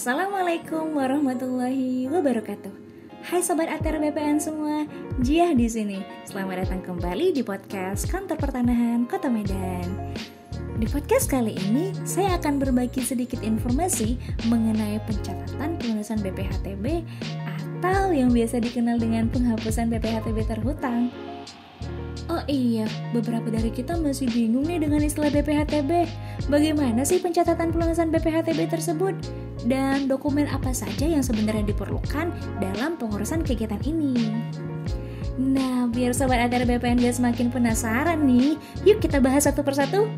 Assalamualaikum warahmatullahi wabarakatuh. Hai sobat ATR BPN semua, Jiah di sini. Selamat datang kembali di podcast Kantor Pertanahan Kota Medan. Di podcast kali ini, saya akan berbagi sedikit informasi mengenai pencatatan pelunasan BPHTB atau yang biasa dikenal dengan penghapusan BPHTB terhutang. Oh iya, beberapa dari kita masih bingung nih dengan istilah BPHTB. Bagaimana sih pencatatan pelunasan BPHTB tersebut? Dan dokumen apa saja yang sebenarnya diperlukan dalam pengurusan kegiatan ini? Nah, biar Sobat ATR BPN gak semakin penasaran nih, yuk kita bahas satu persatu.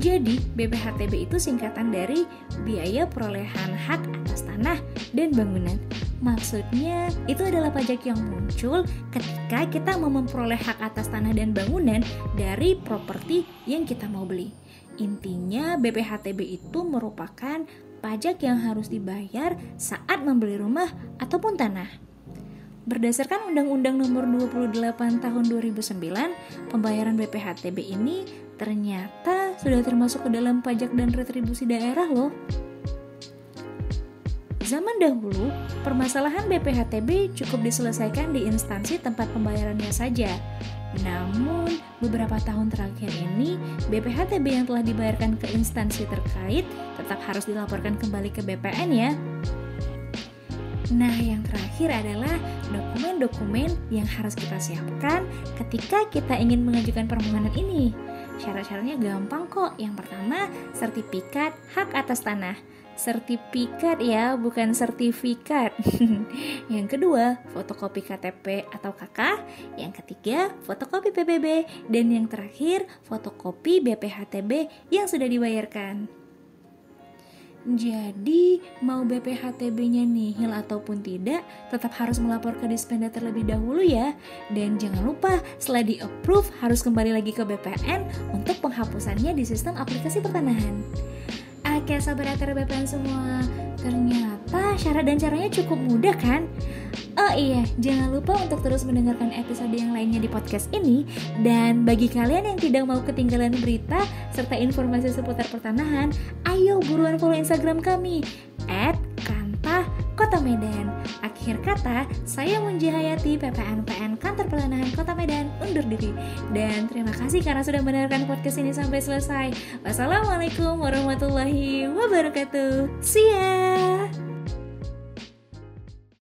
Jadi, BPHTB itu singkatan dari Biaya Perolehan Hak Atas Tanah dan Bangunan Maksudnya, itu adalah pajak yang muncul ketika kita mau memperoleh hak atas tanah dan bangunan dari properti yang kita mau beli. Intinya, BPHTB itu merupakan pajak yang harus dibayar saat membeli rumah ataupun tanah. Berdasarkan Undang-Undang Nomor 28 Tahun 2009, pembayaran BPHTB ini ternyata sudah termasuk ke dalam pajak dan retribusi daerah loh. Zaman dahulu, permasalahan BPHTB cukup diselesaikan di instansi tempat pembayarannya saja. Namun, beberapa tahun terakhir ini, BPHTB yang telah dibayarkan ke instansi terkait tetap harus dilaporkan kembali ke BPN ya. Nah, yang terakhir adalah dokumen-dokumen yang harus kita siapkan ketika kita ingin mengajukan permohonan ini. Syarat-syaratnya gampang kok. Yang pertama, sertifikat hak atas tanah sertifikat ya, bukan sertifikat. yang kedua, fotokopi KTP atau KK. Yang ketiga, fotokopi PBB. Dan yang terakhir, fotokopi BPHTB yang sudah dibayarkan. Jadi, mau BPHTB-nya nihil ataupun tidak, tetap harus melapor ke Dispenda terlebih dahulu ya. Dan jangan lupa, setelah di-approve, harus kembali lagi ke BPN untuk penghapusannya di sistem aplikasi pertanahan. Oke sahabat BPN semua Ternyata syarat dan caranya cukup mudah kan? Oh iya, jangan lupa untuk terus mendengarkan episode yang lainnya di podcast ini Dan bagi kalian yang tidak mau ketinggalan berita serta informasi seputar pertanahan Ayo buruan follow Instagram kami At Kanta Kota Medan Akhir kata, saya Munji Hayati, PPNPN Kantor Pertanahan Kota Medan, undur diri. Dan terima kasih karena sudah mendengarkan podcast ini sampai selesai. Wassalamualaikum warahmatullahi wabarakatuh. See ya!